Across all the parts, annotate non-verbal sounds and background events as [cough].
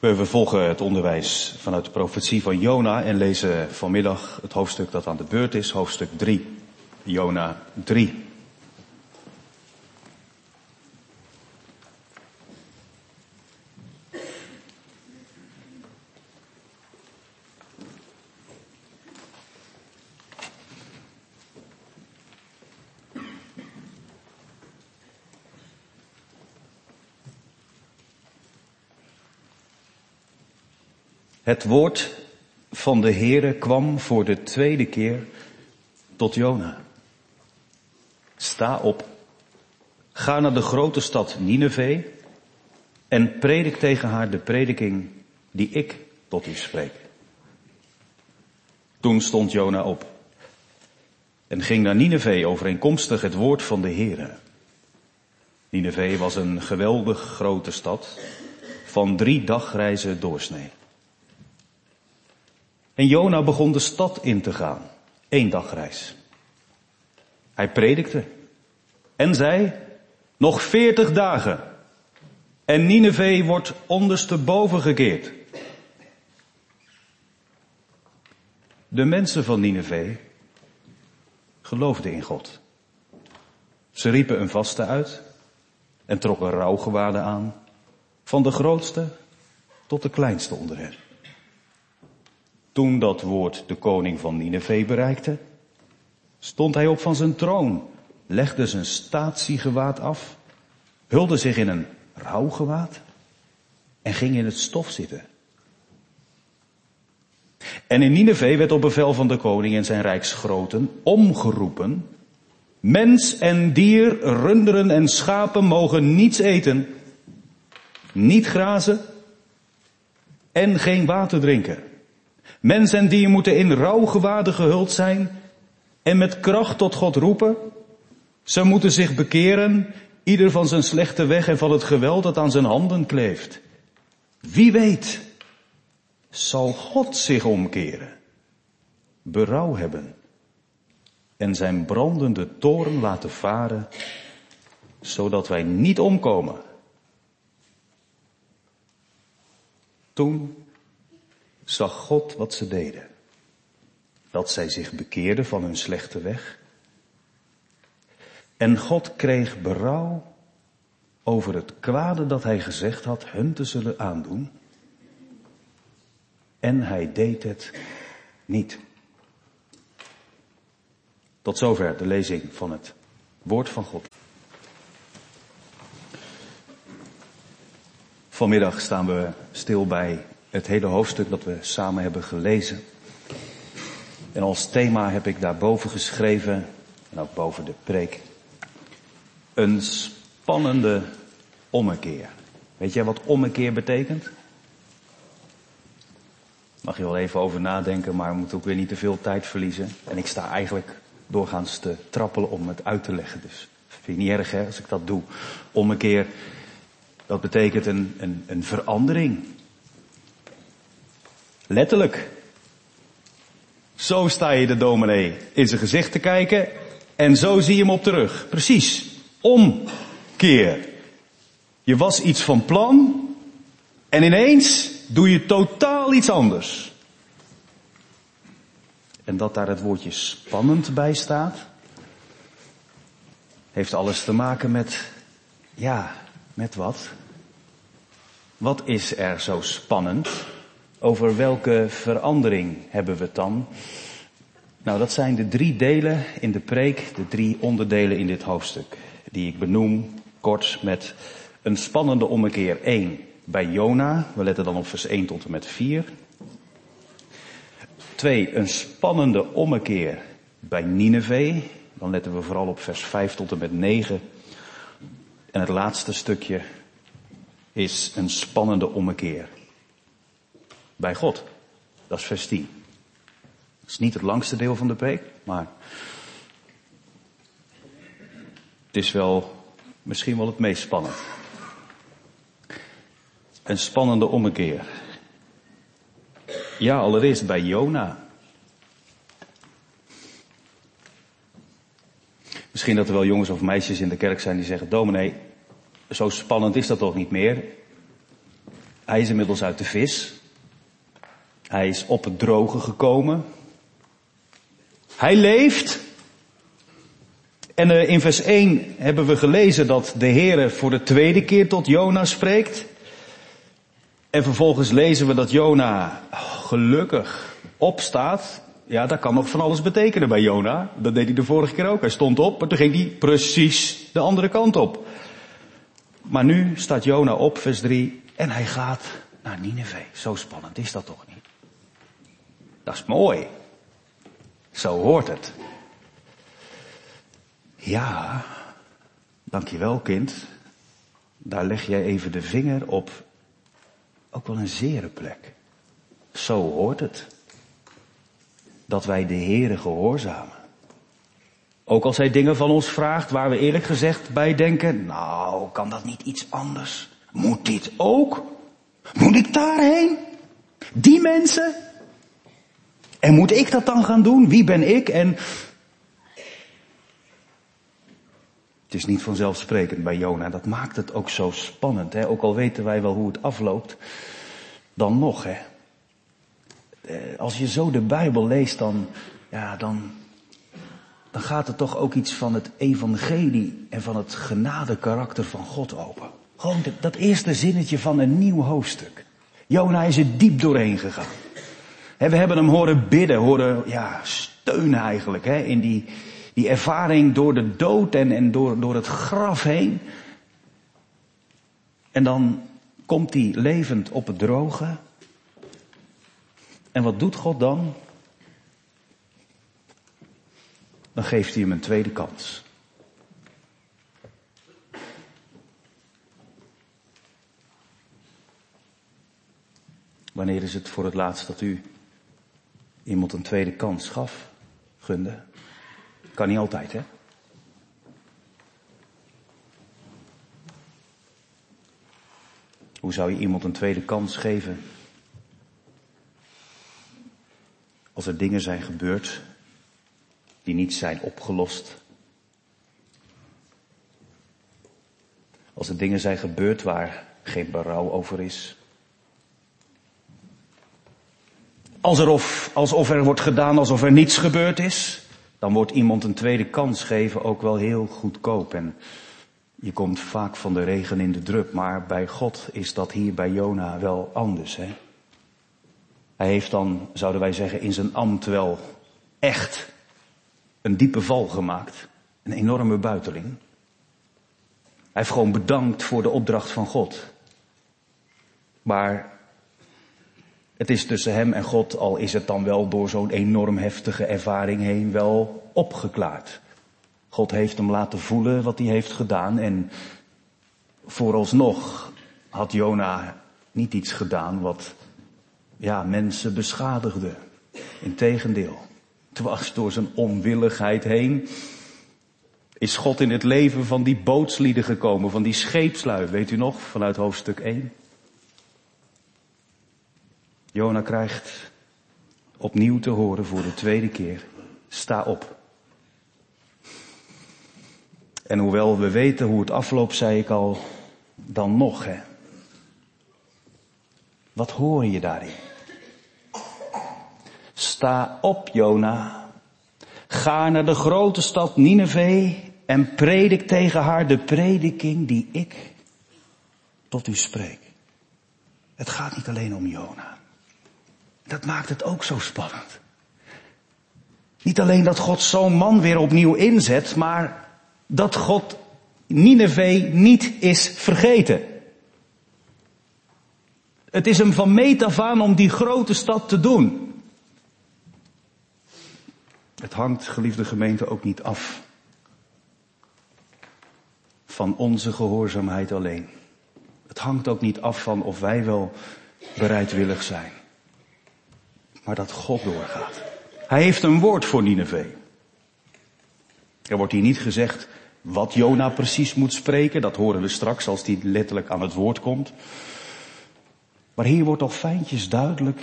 We vervolgen het onderwijs vanuit de profetie van Jona en lezen vanmiddag het hoofdstuk dat aan de beurt is, hoofdstuk 3. Jona 3. Het woord van de Heere kwam voor de tweede keer tot Jona. Sta op, ga naar de grote stad Nineveh en predik tegen haar de prediking die ik tot u spreek. Toen stond Jona op en ging naar Nineveh overeenkomstig het woord van de Heere. Nineveh was een geweldig grote stad van drie dagreizen doorsnee. En Jona begon de stad in te gaan. Eén dagreis. Hij predikte. En zei, nog veertig dagen. En Nineveh wordt ondersteboven gekeerd. De mensen van Nineveh geloofden in God. Ze riepen een vaste uit en trokken rouwgewaden aan, van de grootste tot de kleinste onder hen. Toen dat woord de koning van Nineveh bereikte, stond hij op van zijn troon, legde zijn statiegewaad af, hulde zich in een rouwgewaad en ging in het stof zitten. En in Nineveh werd op bevel van de koning en zijn rijksgroten omgeroepen, mens en dier, runderen en schapen mogen niets eten, niet grazen en geen water drinken. Mens en dier moeten in rouwgewaden gehuld zijn en met kracht tot God roepen. Ze moeten zich bekeren, ieder van zijn slechte weg en van het geweld dat aan zijn handen kleeft. Wie weet, zal God zich omkeren, berouw hebben en zijn brandende toren laten varen, zodat wij niet omkomen. Toen zag God wat ze deden. Dat zij zich bekeerden van hun slechte weg. En God kreeg berouw over het kwade dat hij gezegd had hun te zullen aandoen. En hij deed het niet. Tot zover de lezing van het woord van God. Vanmiddag staan we stil bij het hele hoofdstuk dat we samen hebben gelezen. En als thema heb ik daarboven geschreven, en ook boven de preek, een spannende ommekeer. Weet jij wat ommekeer betekent? Mag je wel even over nadenken, maar we moeten ook weer niet te veel tijd verliezen. En ik sta eigenlijk doorgaans te trappelen om het uit te leggen. Dus vind je niet erg hè, als ik dat doe. Ommekeer, dat betekent een, een, een verandering. Letterlijk. Zo sta je de dominee in zijn gezicht te kijken en zo zie je hem op terug. Precies. Omkeer. Je was iets van plan en ineens doe je totaal iets anders. En dat daar het woordje spannend bij staat, heeft alles te maken met, ja, met wat? Wat is er zo spannend? Over welke verandering hebben we het dan? Nou, dat zijn de drie delen in de preek, de drie onderdelen in dit hoofdstuk, die ik benoem kort met een spannende ommekeer 1 bij Jona. We letten dan op vers 1 tot en met 4. Twee, een spannende ommekeer bij Nineveh. Dan letten we vooral op vers 5 tot en met 9. En het laatste stukje is een spannende ommekeer bij God. Dat is vers 10. Dat is niet het langste deel van de preek, maar het is wel misschien wel het meest spannend. Een spannende ommekeer. Ja, allereerst bij Jona. Misschien dat er wel jongens of meisjes in de kerk zijn die zeggen, dominee, zo spannend is dat toch niet meer? Hij is inmiddels uit de vis. Hij is op het droge gekomen. Hij leeft. En uh, in vers 1 hebben we gelezen dat de Heere voor de tweede keer tot Jona spreekt. En vervolgens lezen we dat Jona gelukkig opstaat. Ja, dat kan nog van alles betekenen bij Jona. Dat deed hij de vorige keer ook. Hij stond op, maar toen ging hij precies de andere kant op. Maar nu staat Jona op, vers 3, en hij gaat naar Nineveh. Zo spannend is dat toch? Dat is mooi. Zo hoort het. Ja, dankjewel kind. Daar leg jij even de vinger op ook wel een zere plek. Zo hoort het. Dat wij de Heere gehoorzamen. Ook als hij dingen van ons vraagt waar we eerlijk gezegd bij denken, nou, kan dat niet iets anders? Moet dit ook? Moet ik daarheen? Die mensen? En moet ik dat dan gaan doen? Wie ben ik? En het is niet vanzelfsprekend bij Jona. Dat maakt het ook zo spannend. Hè? Ook al weten wij wel hoe het afloopt. Dan nog, hè. Eh, als je zo de Bijbel leest, dan, ja, dan, dan gaat er toch ook iets van het evangelie en van het genade karakter van God open. Gewoon dat eerste zinnetje van een nieuw hoofdstuk. Jona is er diep doorheen gegaan. We hebben hem horen bidden, horen ja, steunen eigenlijk hè, in die, die ervaring door de dood en, en door, door het graf heen. En dan komt hij levend op het droge. En wat doet God dan? Dan geeft hij hem een tweede kans. Wanneer is het voor het laatst dat u iemand een tweede kans gaf, gunde? Kan niet altijd, hè? Hoe zou je iemand een tweede kans geven? Als er dingen zijn gebeurd die niet zijn opgelost. Als er dingen zijn gebeurd waar geen berouw over is. Als er of, alsof er wordt gedaan alsof er niets gebeurd is, dan wordt iemand een tweede kans geven ook wel heel goedkoop. En je komt vaak van de regen in de drup, maar bij God is dat hier bij Jona wel anders. Hè? Hij heeft dan, zouden wij zeggen, in zijn ambt wel echt een diepe val gemaakt. Een enorme buiteling. Hij heeft gewoon bedankt voor de opdracht van God. Maar het is tussen hem en God, al is het dan wel door zo'n enorm heftige ervaring heen, wel opgeklaard. God heeft hem laten voelen wat hij heeft gedaan en vooralsnog had Jona niet iets gedaan wat ja, mensen beschadigde. Integendeel, dwars door zijn onwilligheid heen is God in het leven van die bootslieden gekomen, van die scheepslui, weet u nog, vanuit hoofdstuk 1. Jona krijgt opnieuw te horen voor de tweede keer, sta op. En hoewel we weten hoe het afloopt, zei ik al, dan nog hè. Wat hoor je daarin? Sta op, Jona. Ga naar de grote stad Nineveh en predik tegen haar de prediking die ik tot u spreek. Het gaat niet alleen om Jona. Dat maakt het ook zo spannend. Niet alleen dat God zo'n man weer opnieuw inzet, maar dat God Nineveh niet is vergeten. Het is hem van meet af aan om die grote stad te doen. Het hangt, geliefde gemeente, ook niet af van onze gehoorzaamheid alleen. Het hangt ook niet af van of wij wel bereidwillig zijn. Maar dat God doorgaat. Hij heeft een woord voor Nineveh. Er wordt hier niet gezegd wat Jona precies moet spreken. Dat horen we straks als hij letterlijk aan het woord komt. Maar hier wordt al fijntjes duidelijk.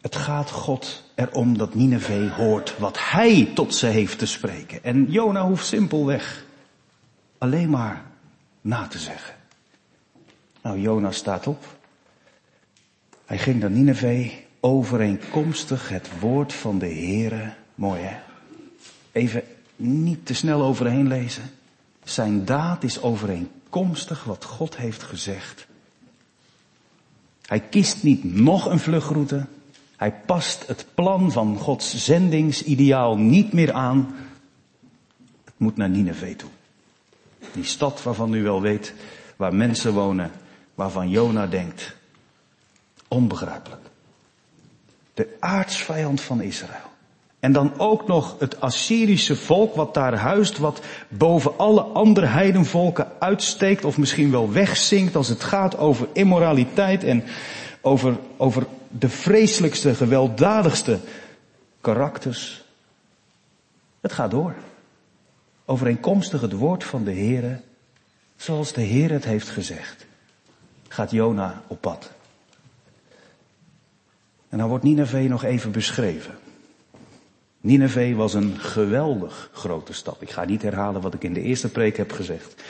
Het gaat God erom dat Nineveh hoort wat hij tot ze heeft te spreken. En Jona hoeft simpelweg alleen maar na te zeggen. Nou, Jona staat op. Hij ging naar Nineveh overeenkomstig het woord van de Heere. Mooi hè? Even niet te snel overheen lezen. Zijn daad is overeenkomstig wat God heeft gezegd. Hij kiest niet nog een vluchtroute. Hij past het plan van Gods zendingsideaal niet meer aan. Het moet naar Nineveh toe. Die stad waarvan u wel weet, waar mensen wonen, waarvan Jona denkt. Onbegrijpelijk. De aardsvijand van Israël. En dan ook nog het Assyrische volk wat daar huist, wat boven alle andere heidenvolken uitsteekt of misschien wel wegzinkt als het gaat over immoraliteit en over, over de vreselijkste, gewelddadigste karakters. Het gaat door. Overeenkomstig het woord van de Heere, zoals de Heer het heeft gezegd, gaat Jona op pad. En dan wordt Nineveh nog even beschreven. Nineveh was een geweldig grote stad. Ik ga niet herhalen wat ik in de eerste preek heb gezegd.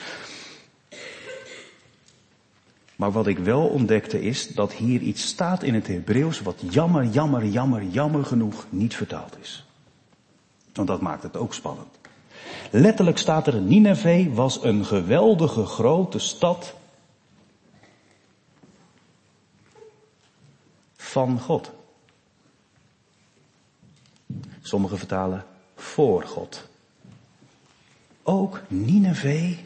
Maar wat ik wel ontdekte is dat hier iets staat in het Hebreeuws wat jammer, jammer, jammer, jammer genoeg niet vertaald is. Want dat maakt het ook spannend. Letterlijk staat er, Nineveh was een geweldige grote stad van God. Sommige vertalen voor God. Ook Nineveh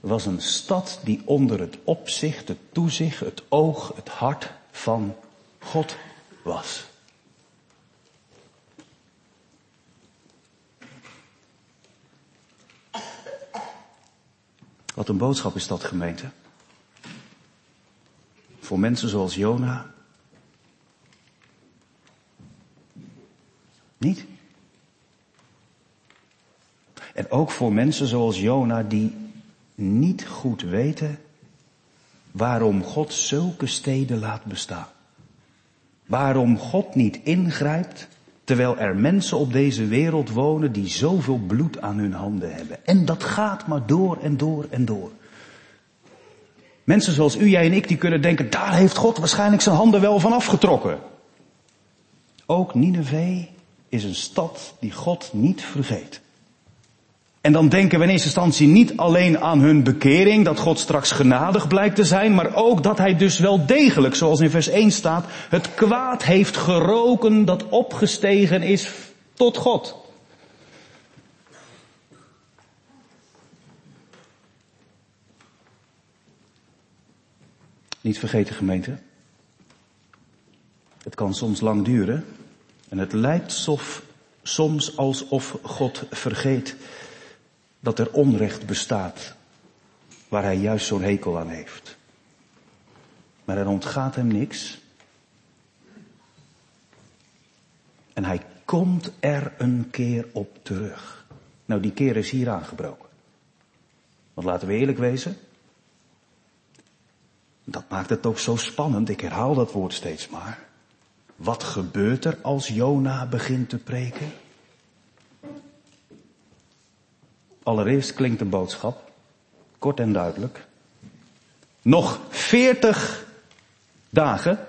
was een stad die onder het opzicht, het toezicht, het oog, het hart van God was. Wat een boodschap is dat gemeente. Voor mensen zoals Jona. Niet? En ook voor mensen zoals Jona die niet goed weten waarom God zulke steden laat bestaan. Waarom God niet ingrijpt terwijl er mensen op deze wereld wonen die zoveel bloed aan hun handen hebben. En dat gaat maar door en door en door. Mensen zoals u, jij en ik, die kunnen denken, daar heeft God waarschijnlijk zijn handen wel van afgetrokken. Ook Nineveh is een stad die God niet vergeet. En dan denken we in eerste instantie niet alleen aan hun bekering, dat God straks genadig blijkt te zijn, maar ook dat hij dus wel degelijk, zoals in vers 1 staat, het kwaad heeft geroken dat opgestegen is tot God. Niet vergeten gemeente. Het kan soms lang duren en het lijkt soms alsof God vergeet dat er onrecht bestaat waar hij juist zo'n hekel aan heeft. Maar er ontgaat hem niks. En hij komt er een keer op terug. Nou, die keer is hier aangebroken. Want laten we eerlijk wezen. Dat maakt het ook zo spannend. Ik herhaal dat woord steeds maar. Wat gebeurt er als Jona begint te preken? Allereerst klinkt de boodschap, kort en duidelijk. Nog veertig dagen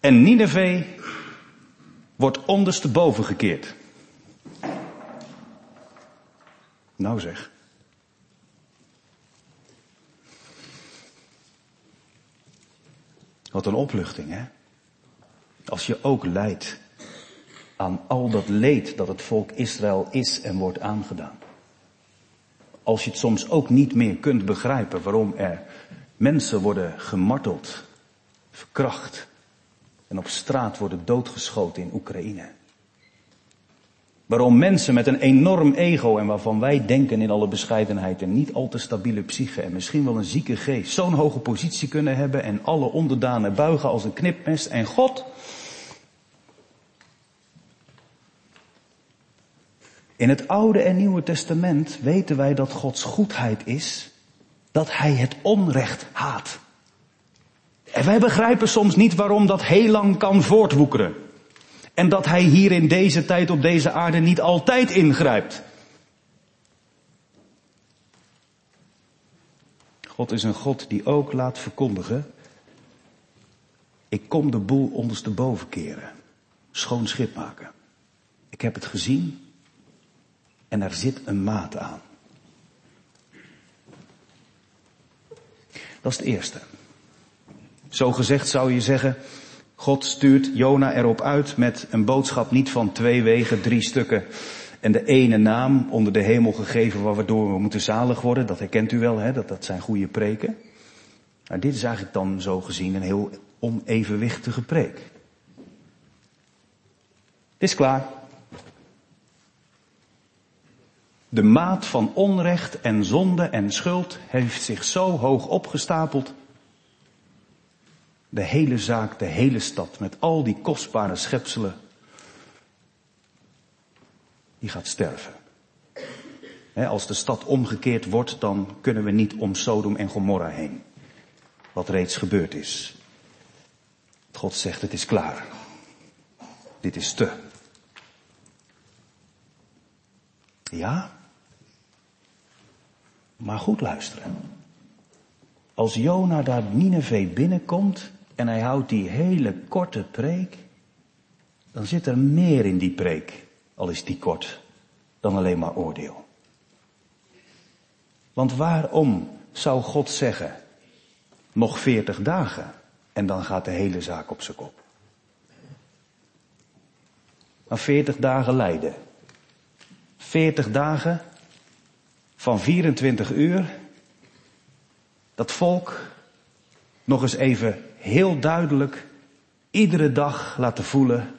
en Nineveh wordt ondersteboven gekeerd. Nou zeg. Wat een opluchting, hè? Als je ook lijdt aan al dat leed dat het volk Israël is en wordt aangedaan. Als je het soms ook niet meer kunt begrijpen waarom er mensen worden gemarteld, verkracht en op straat worden doodgeschoten in Oekraïne. Waarom mensen met een enorm ego en waarvan wij denken in alle bescheidenheid een niet al te stabiele psyche en misschien wel een zieke geest zo'n hoge positie kunnen hebben en alle onderdanen buigen als een knipmes en God In het Oude en Nieuwe Testament weten wij dat Gods goedheid is dat Hij het onrecht haat. En wij begrijpen soms niet waarom dat heel lang kan voortwoekeren. En dat Hij hier in deze tijd op deze aarde niet altijd ingrijpt. God is een God die ook laat verkondigen ik kom de boel ondersteboven keren. Schoon schip maken. Ik heb het gezien en er zit een maat aan. Dat is het eerste. Zo gezegd zou je zeggen, God stuurt Jona erop uit met een boodschap niet van twee wegen, drie stukken en de ene naam onder de hemel gegeven waardoor we moeten zalig worden. Dat herkent u wel, hè? Dat, dat zijn goede preken. Maar dit is eigenlijk dan zo gezien een heel onevenwichtige preek. Het is klaar. De maat van onrecht en zonde en schuld heeft zich zo hoog opgestapeld. De hele zaak, de hele stad, met al die kostbare schepselen, die gaat sterven. als de stad omgekeerd wordt, dan kunnen we niet om Sodom en Gomorra heen. Wat reeds gebeurd is. God zegt, het is klaar. Dit is te. Ja? Maar goed luisteren. Als Jona daar Nineveh binnenkomt en hij houdt die hele korte preek, dan zit er meer in die preek, al is die kort, dan alleen maar oordeel. Want waarom zou God zeggen, nog veertig dagen en dan gaat de hele zaak op zijn kop? Maar veertig dagen lijden. Veertig dagen van 24 uur, dat volk nog eens even heel duidelijk iedere dag laten voelen,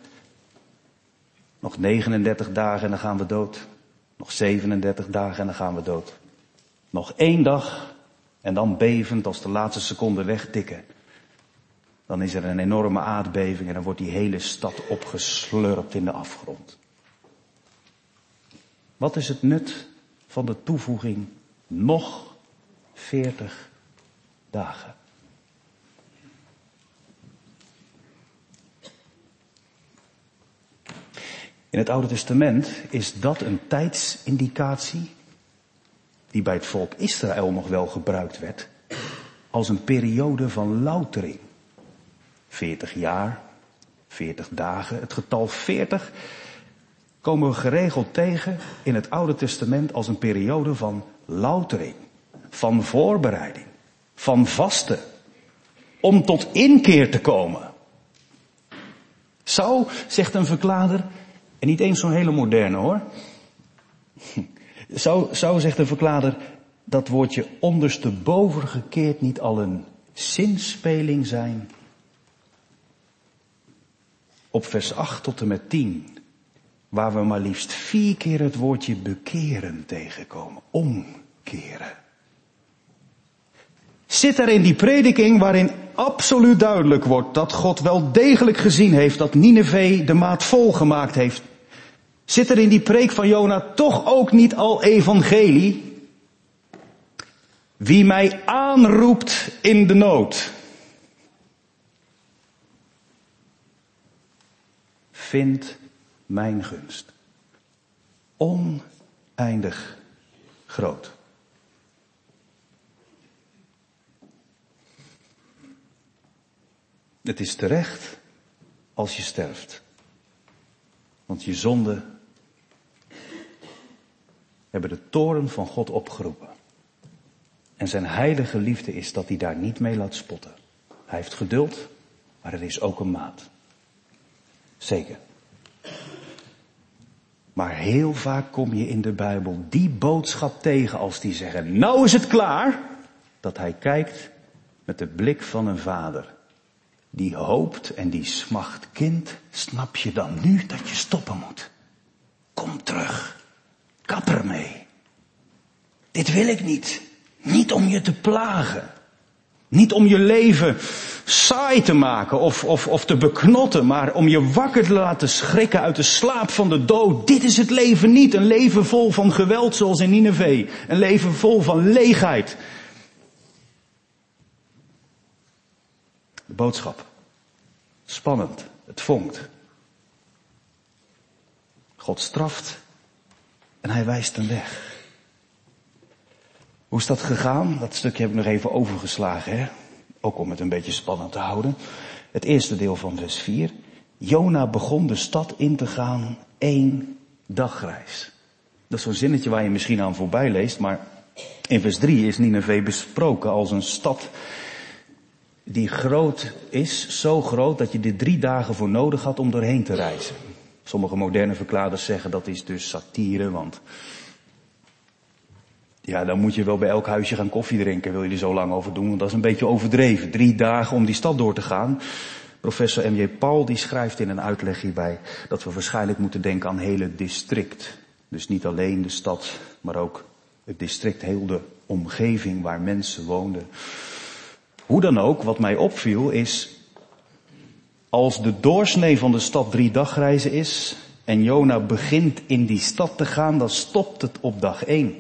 nog 39 dagen en dan gaan we dood. Nog 37 dagen en dan gaan we dood. Nog één dag en dan bevend als de laatste seconde wegtikken. Dan is er een enorme aardbeving en dan wordt die hele stad opgeslurpt in de afgrond. Wat is het nut van de toevoeging nog 40 dagen. In het Oude Testament is dat een tijdsindicatie die bij het volk Israël nog wel gebruikt werd als een periode van loutering. 40 jaar, 40 dagen. Het getal 40 komen we geregeld tegen in het Oude Testament als een periode van loutering, van voorbereiding, van vasten, om tot inkeer te komen. Zou, zegt een verklader, en niet eens zo'n hele moderne hoor, zou, zou, zegt een verklader, dat woordje ondersteboven gekeerd niet al een zinspeling zijn? Op vers 8 tot en met 10 waar we maar liefst vier keer het woordje bekeren tegenkomen. Omkeren. Zit er in die prediking waarin absoluut duidelijk wordt dat God wel degelijk gezien heeft dat Nineveh de maat volgemaakt heeft. Zit er in die preek van Jona toch ook niet al evangelie? Wie mij aanroept in de nood. Vindt mijn gunst. Oneindig groot. Het is terecht als je sterft. Want je zonden hebben de toren van God opgeroepen. En zijn heilige liefde is dat hij daar niet mee laat spotten. Hij heeft geduld, maar er is ook een maat. Zeker. Maar heel vaak kom je in de Bijbel die boodschap tegen als die zeggen, nou is het klaar. Dat hij kijkt met de blik van een vader. Die hoopt en die smacht, kind, snap je dan nu dat je stoppen moet? Kom terug. Kap ermee. Dit wil ik niet. Niet om je te plagen. Niet om je leven saai te maken of, of, of te beknotten, maar om je wakker te laten schrikken uit de slaap van de dood. Dit is het leven niet. Een leven vol van geweld zoals in Nineveh. Een leven vol van leegheid. De boodschap. Spannend. Het vonkt. God straft en hij wijst een weg. Hoe is dat gegaan? Dat stukje heb ik nog even overgeslagen. Hè? ook om het een beetje spannend te houden. Het eerste deel van vers 4. Jona begon de stad in te gaan één dagreis. Dat is zo'n zinnetje waar je misschien aan voorbij leest, maar in vers 3 is Nineveh besproken als een stad die groot is, zo groot dat je er drie dagen voor nodig had om doorheen te reizen. Sommige moderne verklaarders zeggen dat is dus satire, want ja, dan moet je wel bij elk huisje gaan koffie drinken, wil je er zo lang over doen, want dat is een beetje overdreven. Drie dagen om die stad door te gaan. Professor M.J. Paul die schrijft in een uitleg hierbij dat we waarschijnlijk moeten denken aan hele district. Dus niet alleen de stad, maar ook het district, heel de omgeving waar mensen woonden. Hoe dan ook, wat mij opviel is, als de doorsnee van de stad drie dagreizen is en Jona begint in die stad te gaan, dan stopt het op dag één.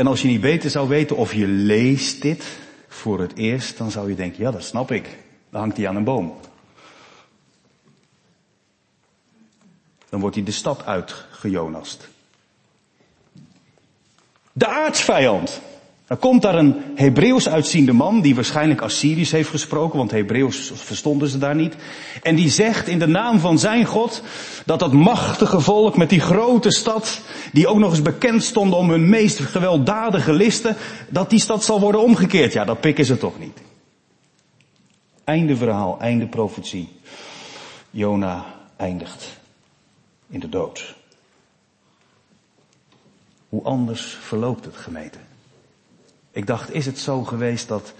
En als je niet beter zou weten of je leest dit voor het eerst, dan zou je denken, ja dat snap ik. Dan hangt hij aan een boom. Dan wordt hij de stad uitgejonast. De aardsvijand. Dan komt daar een Hebreeuws uitziende man, die waarschijnlijk Assyrisch heeft gesproken, want Hebreeuws verstonden ze daar niet. En die zegt in de naam van zijn God, dat dat machtige volk met die grote stad, die ook nog eens bekend stond om hun meest gewelddadige listen, dat die stad zal worden omgekeerd. Ja, dat pikken ze toch niet. Einde verhaal, einde profetie. Jona eindigt in de dood. Hoe anders verloopt het gemeente? Ik dacht, is het zo geweest dat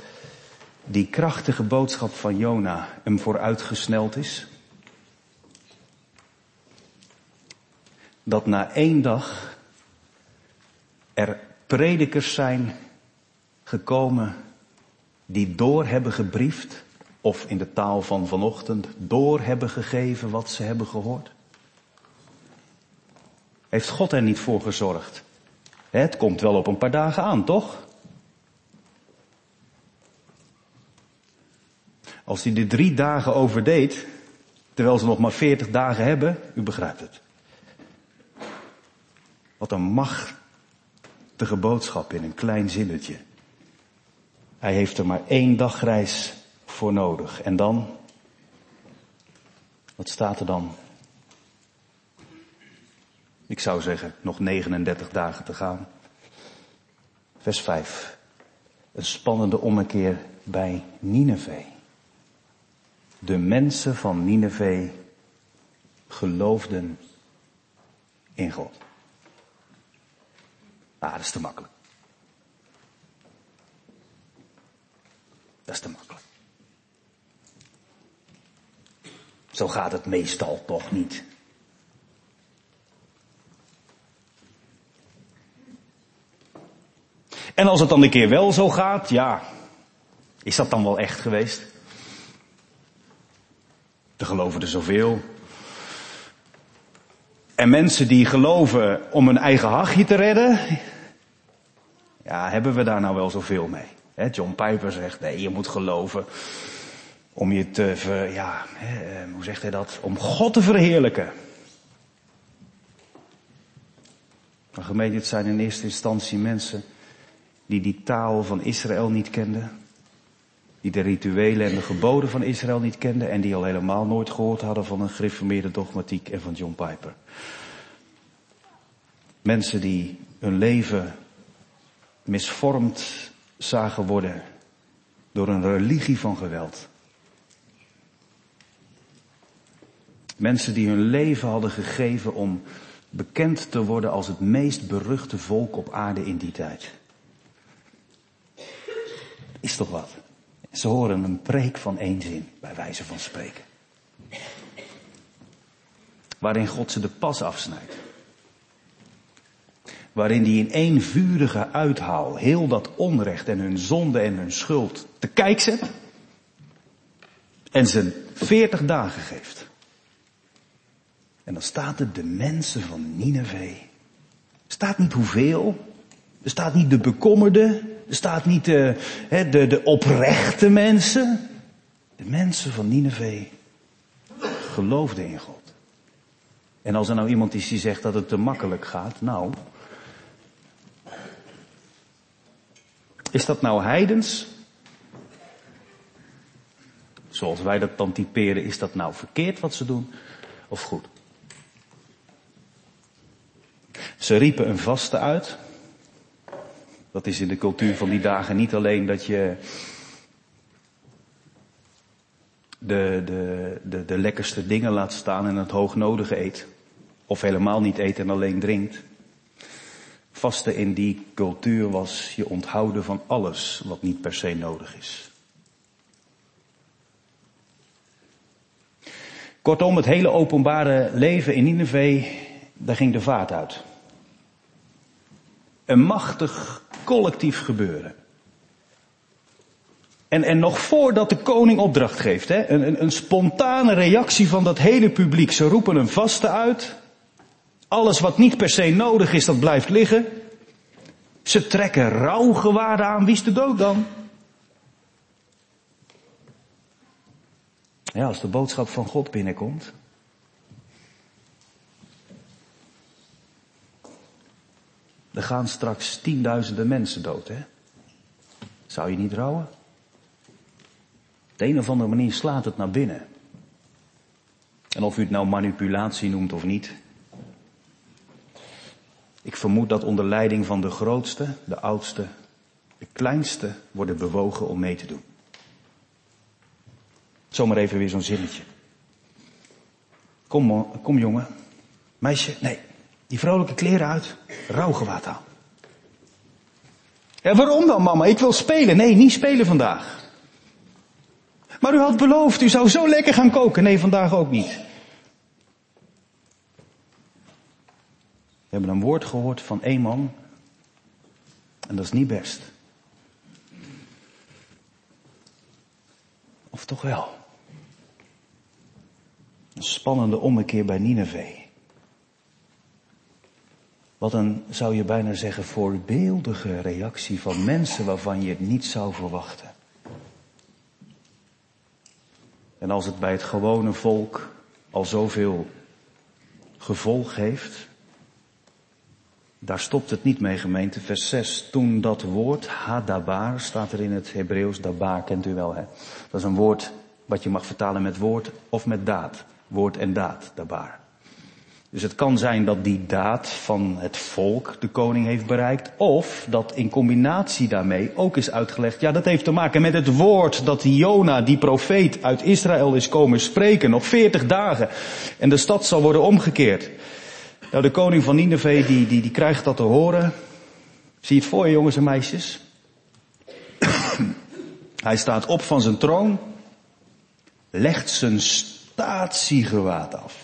die krachtige boodschap van Jona hem vooruitgesneld is? Dat na één dag er predikers zijn gekomen die door hebben gebriefd, of in de taal van vanochtend, door hebben gegeven wat ze hebben gehoord? Heeft God er niet voor gezorgd? Het komt wel op een paar dagen aan, toch? Als hij de drie dagen overdeed, terwijl ze nog maar veertig dagen hebben, u begrijpt het. Wat een machtige boodschap in een klein zinnetje. Hij heeft er maar één dagreis voor nodig. En dan, wat staat er dan? Ik zou zeggen, nog 39 dagen te gaan. Vers 5. Een spannende ommekeer bij Nineveh. De mensen van Nineveh geloofden in God. Ah, dat is te makkelijk. Dat is te makkelijk. Zo gaat het meestal toch niet. En als het dan een keer wel zo gaat, ja, is dat dan wel echt geweest? Er geloven er zoveel. En mensen die geloven om hun eigen hachje te redden, ja, hebben we daar nou wel zoveel mee? John Piper zegt, nee, je moet geloven om je te, ver, ja, eh, hoe zegt hij dat? Om God te verheerlijken. Maar gemeente, zijn in eerste instantie mensen die die taal van Israël niet kenden. Die de rituelen en de geboden van Israël niet kenden en die al helemaal nooit gehoord hadden van een gereformeerde dogmatiek en van John Piper. Mensen die hun leven misvormd zagen worden door een religie van geweld. Mensen die hun leven hadden gegeven om bekend te worden als het meest beruchte volk op aarde in die tijd. Is toch wat? Ze horen een preek van één zin, bij wijze van spreken. Waarin God ze de pas afsnijdt. Waarin die in één vurige uithaal heel dat onrecht en hun zonde en hun schuld te kijk zet. En ze veertig dagen geeft. En dan staat er de mensen van Nineveh. Staat niet hoeveel. Er staat niet de bekommerde. Er staat niet de, de, de oprechte mensen. De mensen van Nineveh geloofden in God. En als er nou iemand is die zegt dat het te makkelijk gaat, nou. Is dat nou heidens? Zoals wij dat dan typeren, is dat nou verkeerd wat ze doen? Of goed? Ze riepen een vaste uit. Dat is in de cultuur van die dagen niet alleen dat je de, de, de, de lekkerste dingen laat staan en het hoognodige eet. Of helemaal niet eet en alleen drinkt. Vaste in die cultuur was je onthouden van alles wat niet per se nodig is. Kortom, het hele openbare leven in Nineveh, daar ging de vaart uit. Een machtig collectief gebeuren. En, en nog voordat de koning opdracht geeft, hè, een, een, een spontane reactie van dat hele publiek. Ze roepen een vaste uit. Alles wat niet per se nodig is, dat blijft liggen. Ze trekken rouwgewaarden aan. Wie is de dood dan? Ja, als de boodschap van God binnenkomt. Er gaan straks tienduizenden mensen dood, hè? Zou je niet rouwen? Op de een of andere manier slaat het naar binnen. En of u het nou manipulatie noemt of niet. Ik vermoed dat onder leiding van de grootste, de oudste, de kleinste worden bewogen om mee te doen. Zomaar even weer zo'n zinnetje. Kom, kom jongen. Meisje, nee. Die vrolijke kleren uit. Rouwgewaad aan. Ja, waarom dan mama? Ik wil spelen. Nee, niet spelen vandaag. Maar u had beloofd, u zou zo lekker gaan koken. Nee, vandaag ook niet. We hebben een woord gehoord van één man. En dat is niet best. Of toch wel? Een spannende ommekeer bij Nineveh. Wat een, zou je bijna zeggen, voorbeeldige reactie van mensen waarvan je het niet zou verwachten. En als het bij het gewone volk al zoveel gevolg heeft, daar stopt het niet mee gemeente. Vers 6. Toen dat woord, hadabar, staat er in het Hebreeuws, dabar kent u wel hè. Dat is een woord wat je mag vertalen met woord of met daad. Woord en daad, dabar. Dus het kan zijn dat die daad van het volk de koning heeft bereikt. Of dat in combinatie daarmee ook is uitgelegd. Ja, dat heeft te maken met het woord dat Jona, die profeet uit Israël is komen spreken. Op veertig dagen. En de stad zal worden omgekeerd. Nou, de koning van Nineveh, die, die, die krijgt dat te horen. Zie het voor je, jongens en meisjes? [clears throat] Hij staat op van zijn troon. Legt zijn statiegewaad af.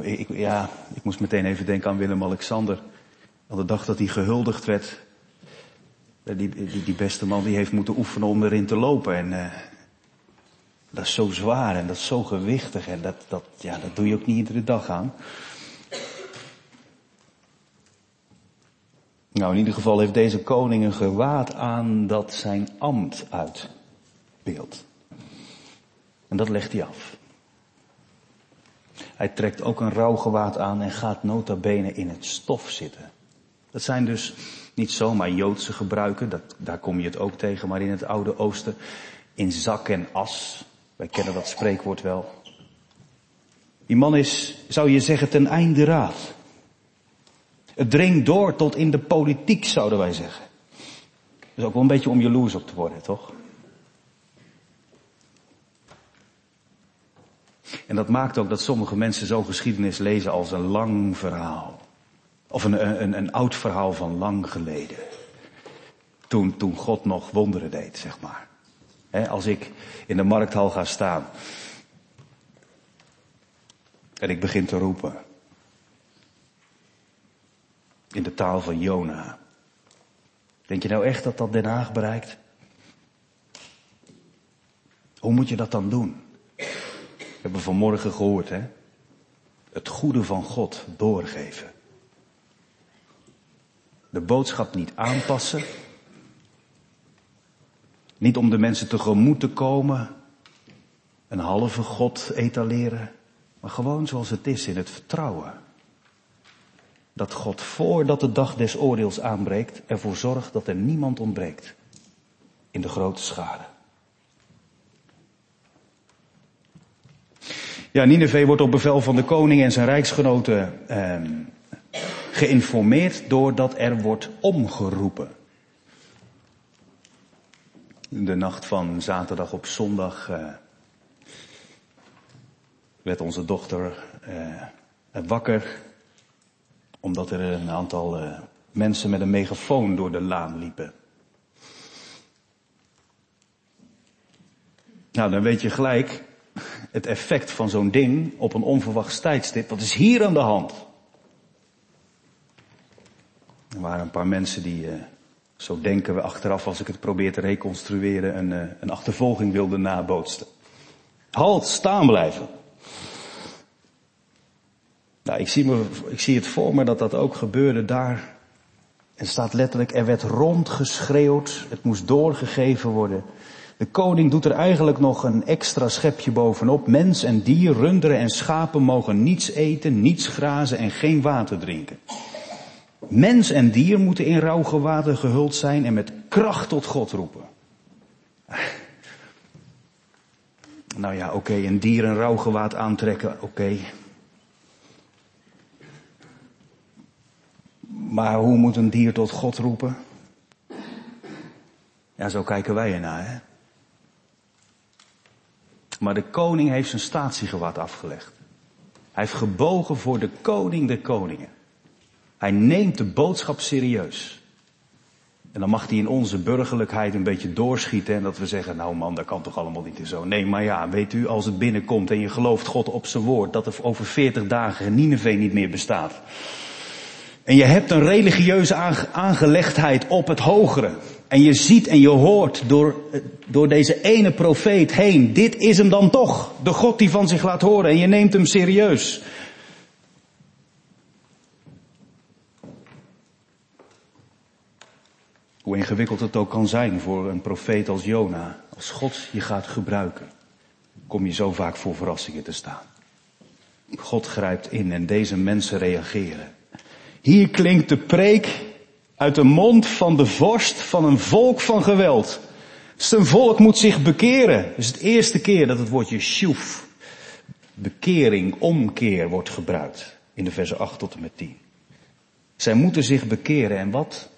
Ik, ja, ik moest meteen even denken aan Willem-Alexander. Aan de dag dat hij gehuldigd werd. Die, die, die, beste man die heeft moeten oefenen om erin te lopen. En uh, dat is zo zwaar en dat is zo gewichtig. En dat, dat, ja, dat doe je ook niet iedere dag aan. Nou, in ieder geval heeft deze koning een gewaad aan dat zijn ambt uitbeeldt. En dat legt hij af. Hij trekt ook een rouwgewaad aan en gaat nota bene in het stof zitten. Dat zijn dus niet zomaar Joodse gebruiken, dat, daar kom je het ook tegen, maar in het Oude Oosten in zak en as. Wij kennen dat spreekwoord wel. Die man is, zou je zeggen, ten einde raad. Het dringt door tot in de politiek, zouden wij zeggen. Dat is ook wel een beetje om jaloers op te worden, toch? En dat maakt ook dat sommige mensen zo geschiedenis lezen als een lang verhaal. Of een, een, een oud verhaal van lang geleden. Toen, toen God nog wonderen deed, zeg maar. als ik in de markthal ga staan. En ik begin te roepen. In de taal van Jona. Denk je nou echt dat dat Den Haag bereikt? Hoe moet je dat dan doen? Hebben vanmorgen gehoord, hè? Het goede van God doorgeven. De boodschap niet aanpassen. Niet om de mensen tegemoet te komen. Een halve God etaleren. Maar gewoon zoals het is in het vertrouwen. dat God voordat de dag des oordeels aanbreekt ervoor zorgt dat er niemand ontbreekt in de grote schade. Ja, Nineveh wordt op bevel van de koning en zijn rijksgenoten eh, geïnformeerd doordat er wordt omgeroepen. De nacht van zaterdag op zondag eh, werd onze dochter eh, wakker omdat er een aantal uh, mensen met een megafoon door de laan liepen. Nou, dan weet je gelijk het effect van zo'n ding op een onverwachts tijdstip. Wat is hier aan de hand? Er waren een paar mensen die, uh, zo denken we achteraf als ik het probeer te reconstrueren, een, uh, een achtervolging wilden nabootsen. Halt, staan blijven. Nou, ik zie, me, ik zie het voor me dat dat ook gebeurde daar. Er staat letterlijk, er werd rondgeschreeuwd, het moest doorgegeven worden. De koning doet er eigenlijk nog een extra schepje bovenop. Mens en dier, runderen en schapen mogen niets eten, niets grazen en geen water drinken. Mens en dier moeten in rouwgewaden gehuld zijn en met kracht tot God roepen. Nou ja, oké, een dier een rouwgewaad aantrekken, oké. Maar hoe moet een dier tot God roepen? Ja, zo kijken wij ernaar, hè. Maar de koning heeft zijn statiegewaad afgelegd. Hij heeft gebogen voor de koning der koningen. Hij neemt de boodschap serieus. En dan mag hij in onze burgerlijkheid een beetje doorschieten en dat we zeggen, nou man, dat kan toch allemaal niet zo. Nee, maar ja, weet u, als het binnenkomt en je gelooft God op zijn woord, dat er over 40 dagen Nineveh niet meer bestaat. En je hebt een religieuze aangelegdheid op het hogere. En je ziet en je hoort door, door deze ene profeet heen, dit is hem dan toch, de God die van zich laat horen en je neemt hem serieus. Hoe ingewikkeld het ook kan zijn voor een profeet als Jona, als God je gaat gebruiken, kom je zo vaak voor verrassingen te staan. God grijpt in en deze mensen reageren. Hier klinkt de preek uit de mond van de vorst van een volk van geweld. Zijn volk moet zich bekeren. Het is het eerste keer dat het woordje shuf, bekering, omkeer wordt gebruikt. In de versen 8 tot en met 10. Zij moeten zich bekeren en wat?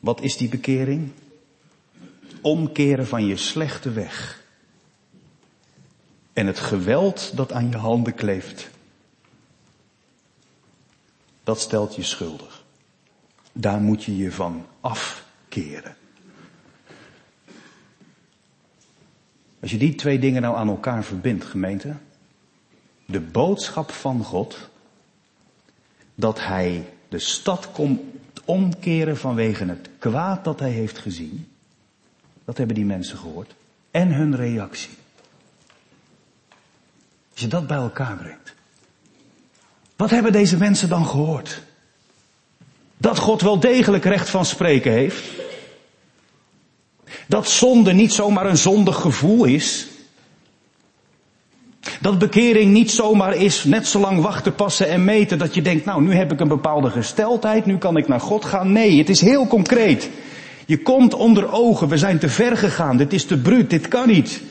Wat is die bekering? Omkeren van je slechte weg. En het geweld dat aan je handen kleeft dat stelt je schuldig. Daar moet je je van afkeren. Als je die twee dingen nou aan elkaar verbindt, gemeente, de boodschap van God, dat hij de stad komt omkeren vanwege het kwaad dat hij heeft gezien, dat hebben die mensen gehoord, en hun reactie. Als je dat bij elkaar brengt, wat hebben deze mensen dan gehoord? Dat God wel degelijk recht van spreken heeft. Dat zonde niet zomaar een zondig gevoel is. Dat bekering niet zomaar is net zo lang wachten, passen en meten dat je denkt, nou nu heb ik een bepaalde gesteldheid, nu kan ik naar God gaan. Nee, het is heel concreet. Je komt onder ogen, we zijn te ver gegaan, dit is te bruut, dit kan niet.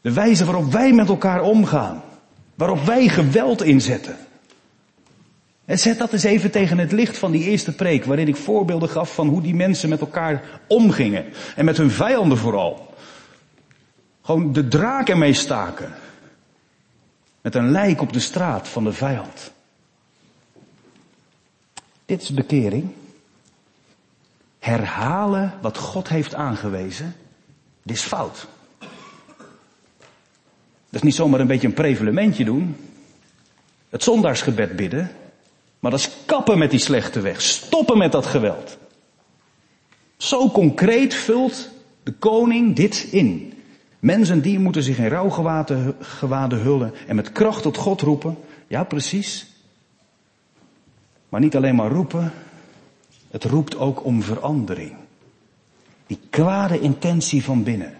De wijze waarop wij met elkaar omgaan. Waarop wij geweld inzetten. En zet dat eens even tegen het licht van die eerste preek, waarin ik voorbeelden gaf van hoe die mensen met elkaar omgingen. En met hun vijanden vooral. Gewoon de draak ermee staken. Met een lijk op de straat van de vijand. Dit is bekering. Herhalen wat God heeft aangewezen. Dit is fout. Dat is niet zomaar een beetje een prevelementje doen. Het zondaarsgebed bidden. Maar dat is kappen met die slechte weg. Stoppen met dat geweld. Zo concreet vult de koning dit in. Mensen en dier moeten zich in rouwgewaden hullen en met kracht tot God roepen. Ja, precies. Maar niet alleen maar roepen. Het roept ook om verandering. Die kwade intentie van binnen.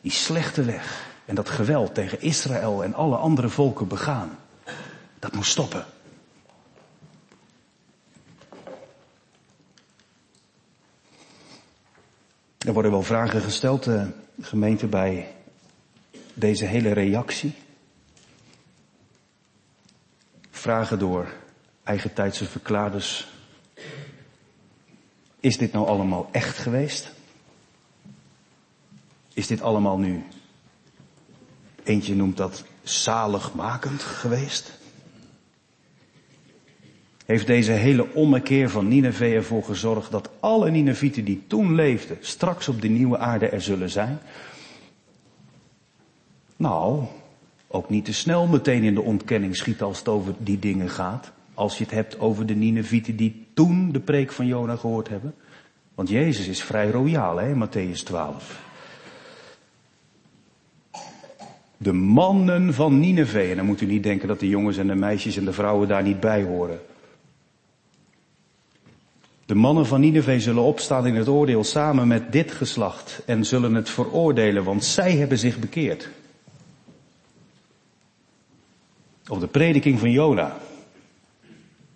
Die slechte weg en dat geweld tegen Israël en alle andere volken begaan. Dat moest stoppen. Er worden wel vragen gesteld, de eh, gemeente, bij deze hele reactie. Vragen door eigentijdse verklaarders. Is dit nou allemaal echt geweest? Is dit allemaal nu, eentje noemt dat zaligmakend geweest? Heeft deze hele ommekeer van Nineveh ervoor gezorgd dat alle Ninevieten die toen leefden straks op de nieuwe aarde er zullen zijn? Nou, ook niet te snel meteen in de ontkenning schieten als het over die dingen gaat. Als je het hebt over de Ninevieten die toen de preek van Jona gehoord hebben. Want Jezus is vrij royaal, hè, Matthäus 12. De mannen van Nineveh. En dan moet u niet denken dat de jongens en de meisjes en de vrouwen daar niet bij horen. De mannen van Nineveh zullen opstaan in het oordeel samen met dit geslacht en zullen het veroordelen, want zij hebben zich bekeerd. Of de prediking van Jona.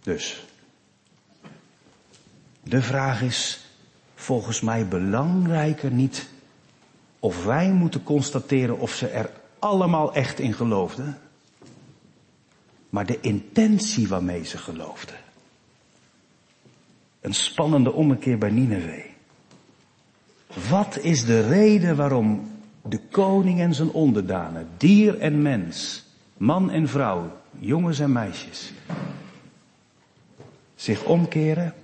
Dus. De vraag is volgens mij belangrijker niet of wij moeten constateren of ze er allemaal echt in geloofden, maar de intentie waarmee ze geloofden. Een spannende ommekeer bij Nineveh. Wat is de reden waarom de koning en zijn onderdanen, dier en mens, man en vrouw, jongens en meisjes, zich omkeren?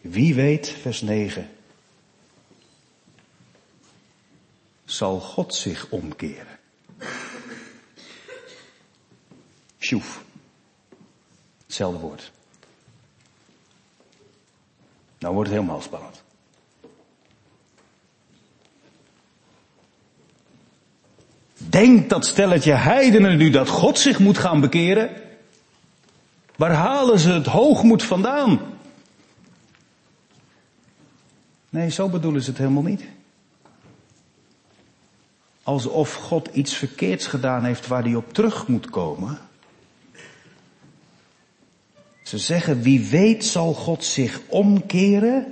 Wie weet, vers 9, zal God zich omkeren. Sjoef. Hetzelfde woord. Nou wordt het helemaal spannend. Denkt dat stelletje heidenen nu dat God zich moet gaan bekeren? Waar halen ze het hoogmoed vandaan? Nee, zo bedoelen ze het helemaal niet. Alsof God iets verkeerds gedaan heeft waar hij op terug moet komen. Ze zeggen, wie weet zal God zich omkeren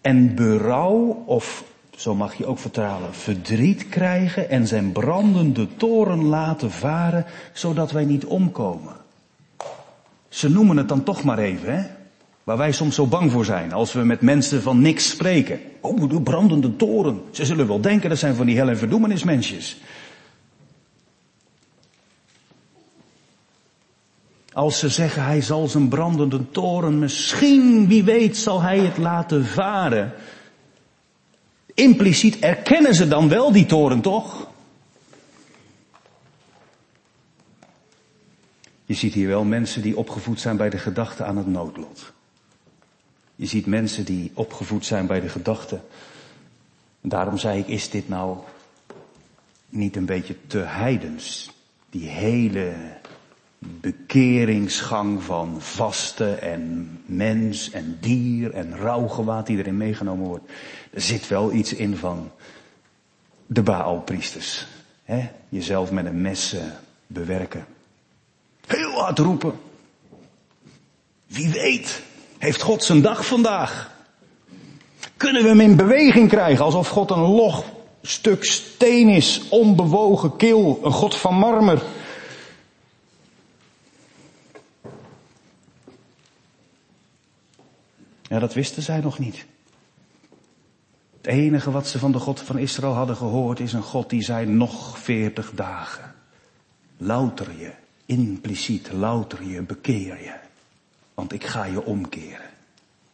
en berouw, of zo mag je ook vertalen, verdriet krijgen en zijn brandende toren laten varen, zodat wij niet omkomen. Ze noemen het dan toch maar even, hè? Waar wij soms zo bang voor zijn als we met mensen van niks spreken. Oh, de brandende toren. Ze zullen wel denken dat zijn van die hel- en verdoemenismensjes. Als ze zeggen hij zal zijn brandende toren, misschien, wie weet, zal hij het laten varen. Impliciet erkennen ze dan wel die toren toch? Je ziet hier wel mensen die opgevoed zijn bij de gedachte aan het noodlot. Je ziet mensen die opgevoed zijn bij de gedachte. Daarom zei ik, is dit nou niet een beetje te heidens? Die hele bekeringsgang van vasten en mens en dier en rouwgewaad die erin meegenomen wordt. Er zit wel iets in van de Baalpriesters. Hè? Jezelf met een mes bewerken. Heel hard roepen. Wie weet, heeft God zijn dag vandaag? Kunnen we hem in beweging krijgen alsof God een log stuk steen is, onbewogen, kil, een God van marmer? Ja, dat wisten zij nog niet. Het enige wat ze van de God van Israël hadden gehoord is een God die zei nog veertig dagen. Louter je, impliciet louter je, bekeer je. Want ik ga je omkeren.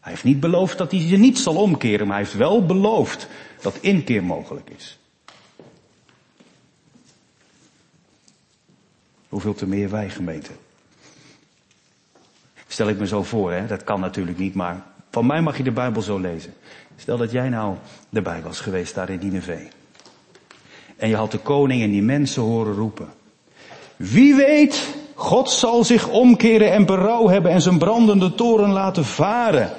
Hij heeft niet beloofd dat hij je niet zal omkeren, maar hij heeft wel beloofd dat inkeer mogelijk is. Hoeveel te meer wij gemeente. Stel ik me zo voor, hè? dat kan natuurlijk niet, maar van mij mag je de Bijbel zo lezen. Stel dat jij nou erbij was geweest daar in Nineveh. En je had de koning en die mensen horen roepen. Wie weet, God zal zich omkeren en berouw hebben en zijn brandende toren laten varen.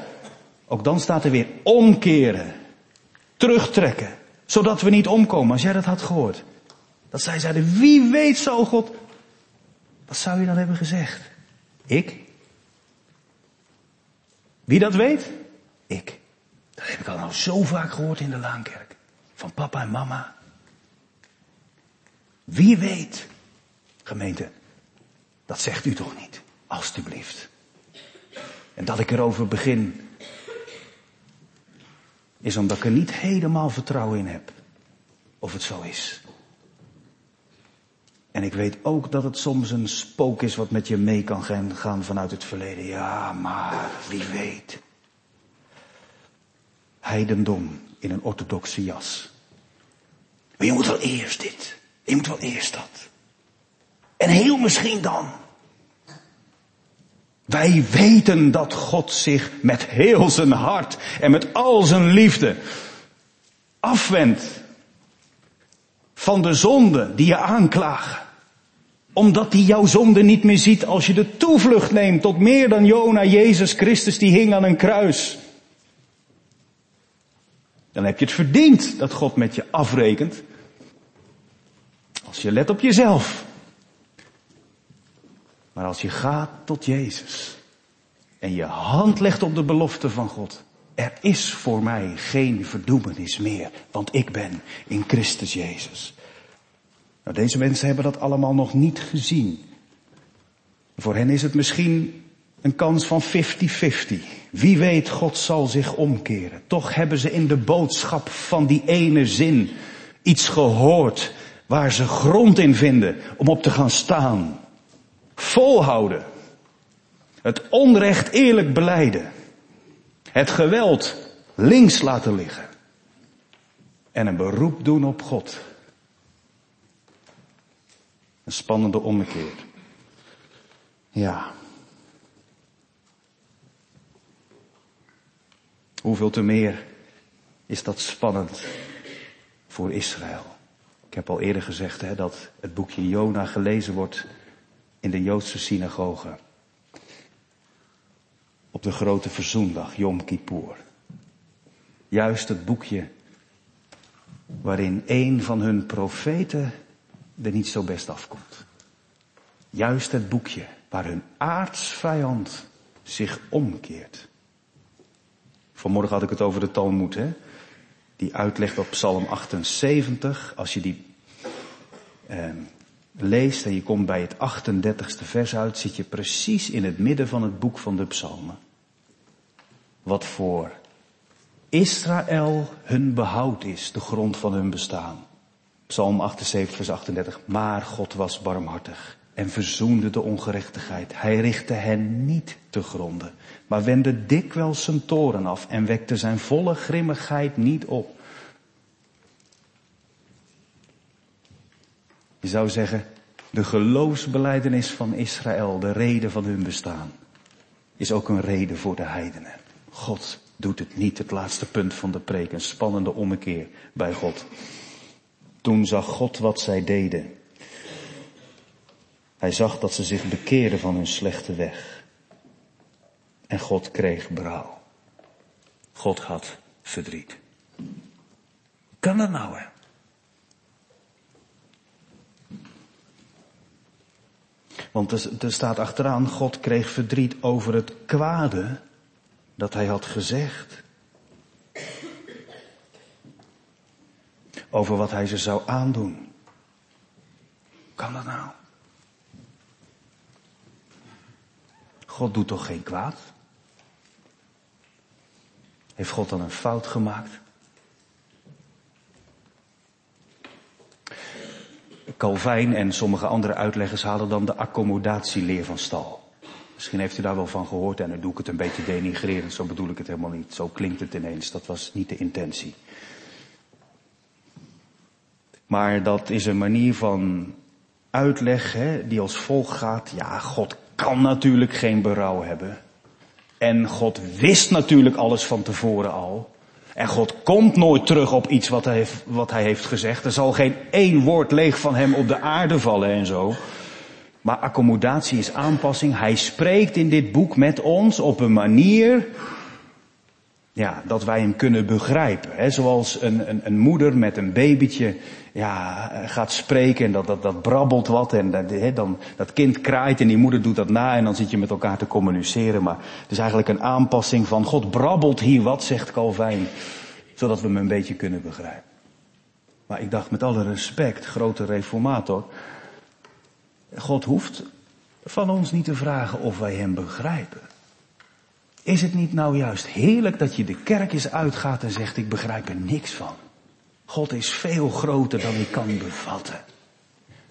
Ook dan staat er weer omkeren. Terugtrekken. Zodat we niet omkomen. Als jij dat had gehoord. Dat zij zeiden, wie weet zal God. Wat zou je dan hebben gezegd? Ik? Wie dat weet? Ik. Dat heb ik al nou zo vaak gehoord in de Laankerk. Van papa en mama. Wie weet, gemeente, dat zegt u toch niet, alstublieft. En dat ik erover begin, is omdat ik er niet helemaal vertrouwen in heb. Of het zo is. En ik weet ook dat het soms een spook is wat met je mee kan gaan vanuit het verleden. Ja, maar wie weet. Heidendom in een orthodoxe jas. Maar je moet wel eerst dit. Je moet wel eerst dat. En heel misschien dan. Wij weten dat God zich met heel zijn hart en met al zijn liefde afwendt van de zonde die je aanklagen. Omdat hij jouw zonde niet meer ziet als je de toevlucht neemt tot meer dan Jona, Jezus Christus die hing aan een kruis. Dan heb je het verdiend dat God met je afrekent. Als je let op jezelf. Maar als je gaat tot Jezus en je hand legt op de belofte van God. Er is voor mij geen verdoemenis meer, want ik ben in Christus Jezus. Nou, deze mensen hebben dat allemaal nog niet gezien. Voor hen is het misschien een kans van 50-50. Wie weet, God zal zich omkeren. Toch hebben ze in de boodschap van die ene zin iets gehoord waar ze grond in vinden om op te gaan staan. Volhouden. Het onrecht eerlijk beleiden. Het geweld links laten liggen. En een beroep doen op God. Een spannende ommekeer. Ja. Hoeveel te meer is dat spannend voor Israël. Ik heb al eerder gezegd hè, dat het boekje Jona gelezen wordt in de Joodse synagoge. Op de grote verzoendag, Yom Kippur. Juist het boekje waarin een van hun profeten er niet zo best afkomt. Juist het boekje waar hun aardsvijand zich omkeert. Vanmorgen had ik het over de Talmud, hè? Die uitlegt op Psalm 78. Als je die eh, leest en je komt bij het 38ste vers uit, zit je precies in het midden van het boek van de Psalmen. Wat voor Israël hun behoud is, de grond van hun bestaan. Psalm 78, vers 38. Maar God was barmhartig en verzoende de ongerechtigheid. Hij richtte hen niet te gronden, maar wendde dikwijls zijn toren af en wekte zijn volle grimmigheid niet op. Je zou zeggen, de geloofsbeleidenis van Israël, de reden van hun bestaan, is ook een reden voor de heidenen. God doet het niet, het laatste punt van de preek, een spannende ommekeer bij God. Toen zag God wat zij deden. Hij zag dat ze zich bekeerden van hun slechte weg. En God kreeg brouw. God had verdriet. Kan dat nou, hè? Want er, staat achteraan, God kreeg verdriet over het kwade dat hij had gezegd. Over wat hij ze zou aandoen. Kan dat nou? God doet toch geen kwaad? Heeft God dan een fout gemaakt? Calvijn en sommige andere uitleggers halen dan de accommodatieleer van Stal. Misschien heeft u daar wel van gehoord en dan doe ik het een beetje denigrerend. Zo bedoel ik het helemaal niet. Zo klinkt het ineens. Dat was niet de intentie. Maar dat is een manier van uitleg die als volgt gaat. Ja, God kan natuurlijk geen berouw hebben. En God wist natuurlijk alles van tevoren al. En God komt nooit terug op iets wat hij, heeft, wat hij heeft gezegd. Er zal geen één woord leeg van hem op de aarde vallen en zo. Maar accommodatie is aanpassing. Hij spreekt in dit boek met ons op een manier ja, dat wij hem kunnen begrijpen. Hè? Zoals een, een, een moeder met een babytje ja, gaat spreken en dat, dat, dat brabbelt wat en dat, hè, dan, dat kind kraait en die moeder doet dat na en dan zit je met elkaar te communiceren. Maar het is eigenlijk een aanpassing van God brabbelt hier wat, zegt Calvijn, zodat we hem een beetje kunnen begrijpen. Maar ik dacht met alle respect, grote reformator, God hoeft van ons niet te vragen of wij hem begrijpen. Is het niet nou juist heerlijk dat je de kerk eens uitgaat en zegt ik begrijp er niks van. God is veel groter dan ik kan bevatten.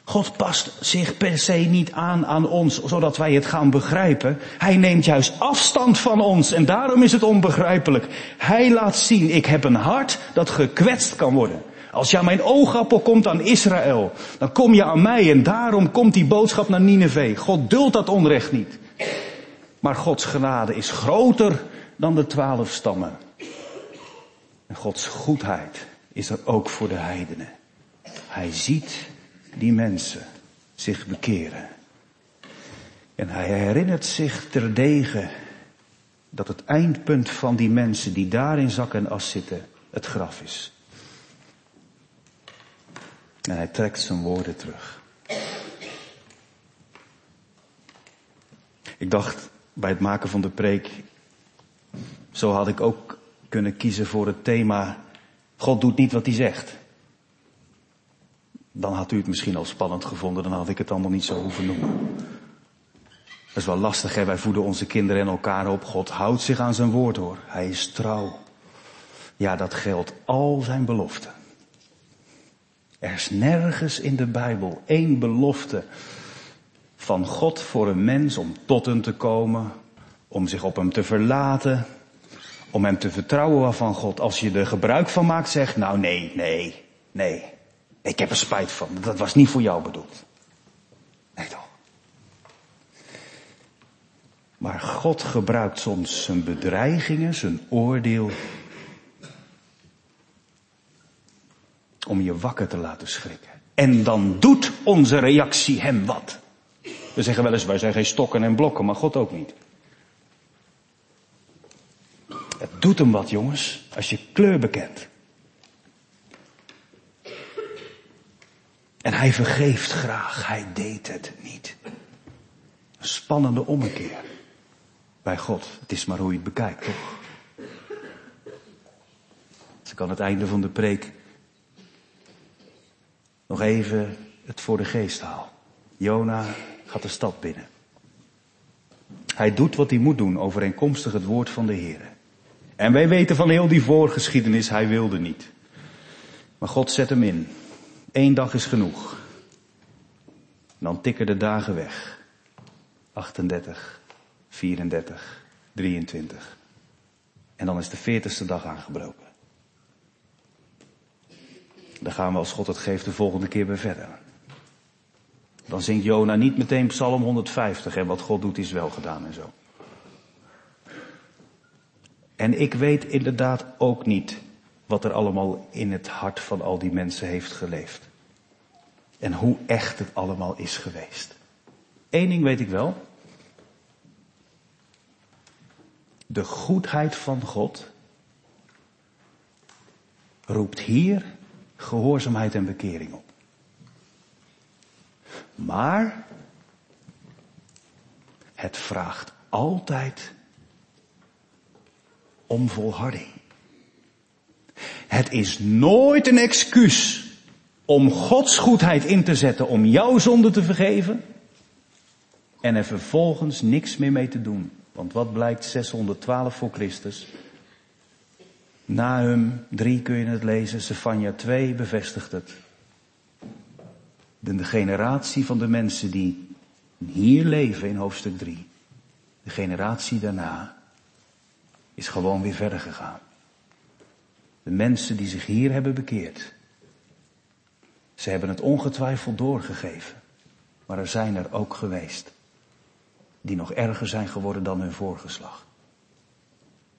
God past zich per se niet aan aan ons, zodat wij het gaan begrijpen. Hij neemt juist afstand van ons en daarom is het onbegrijpelijk. Hij laat zien, ik heb een hart dat gekwetst kan worden. Als je mijn oogappel komt aan Israël, dan kom je aan mij en daarom komt die boodschap naar Nineveh. God duldt dat onrecht niet. Maar Gods genade is groter dan de twaalf stammen. En Gods goedheid is er ook voor de heidenen. Hij ziet die mensen zich bekeren. En hij herinnert zich terdege dat het eindpunt van die mensen die daar in zak en as zitten, het graf is. En hij trekt zijn woorden terug. Ik dacht bij het maken van de preek, zo had ik ook kunnen kiezen voor het thema, God doet niet wat hij zegt. Dan had u het misschien al spannend gevonden, dan had ik het allemaal niet zo hoeven noemen. Dat is wel lastig, hè? wij voeden onze kinderen en elkaar op. God houdt zich aan zijn woord hoor. Hij is trouw. Ja, dat geldt al zijn beloften. Er is nergens in de Bijbel één belofte van God voor een mens om tot hem te komen, om zich op hem te verlaten, om hem te vertrouwen waarvan God, als je er gebruik van maakt, zegt, nou nee, nee, nee, ik heb er spijt van, dat was niet voor jou bedoeld. Nee toch. Maar God gebruikt soms zijn bedreigingen, zijn oordeel, om je wakker te laten schrikken. En dan doet onze reactie hem wat. We zeggen wel eens, wij zijn geen stokken en blokken, maar God ook niet. Het doet hem wat, jongens, als je kleur bekent. En hij vergeeft graag, hij deed het niet. Een spannende ommekeer bij God. Het is maar hoe je het bekijkt, toch? Ik aan het einde van de preek nog even het voor de geest haal. Jona gaat de stad binnen. Hij doet wat hij moet doen, overeenkomstig het woord van de Heer. En wij weten van heel die voorgeschiedenis, hij wilde niet. Maar God zet hem in. Eén dag is genoeg. dan tikken de dagen weg. 38, 34, 23. En dan is de veertigste dag aangebroken. Dan gaan we als God het geeft de volgende keer weer verder. Dan zingt Jona niet meteen Psalm 150 en wat God doet is wel gedaan en zo. En ik weet inderdaad ook niet wat er allemaal in het hart van al die mensen heeft geleefd. En hoe echt het allemaal is geweest. Eén ding weet ik wel. De goedheid van God roept hier gehoorzaamheid en bekering op. Maar het vraagt altijd om volharding. Het is nooit een excuus om Gods goedheid in te zetten om jouw zonde te vergeven en er vervolgens niks meer mee te doen. Want wat blijkt 612 voor Christus? Nahum 3 kun je het lezen, Sefania 2 bevestigt het. De generatie van de mensen die hier leven in hoofdstuk 3, de generatie daarna, is gewoon weer verder gegaan. De mensen die zich hier hebben bekeerd, ze hebben het ongetwijfeld doorgegeven. Maar er zijn er ook geweest die nog erger zijn geworden dan hun voorgeslag.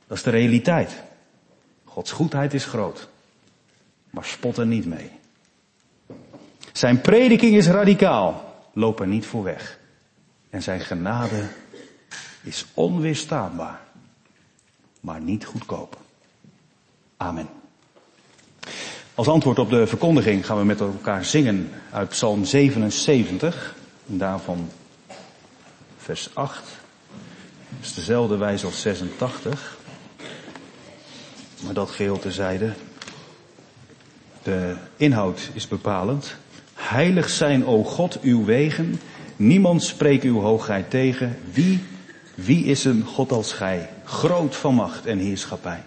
Dat is de realiteit. Gods goedheid is groot, maar spot er niet mee. Zijn prediking is radicaal, loop er niet voor weg. En zijn genade is onweerstaanbaar, maar niet goedkoop. Amen. Als antwoord op de verkondiging gaan we met elkaar zingen uit Psalm 77. En daarvan vers 8. Dat is dezelfde wijze als 86. Maar dat geheel terzijde. De inhoud is bepalend. Heilig zijn, o God, uw wegen. Niemand spreekt uw hoogheid tegen. Wie, wie is een God als gij? Groot van macht en heerschappij.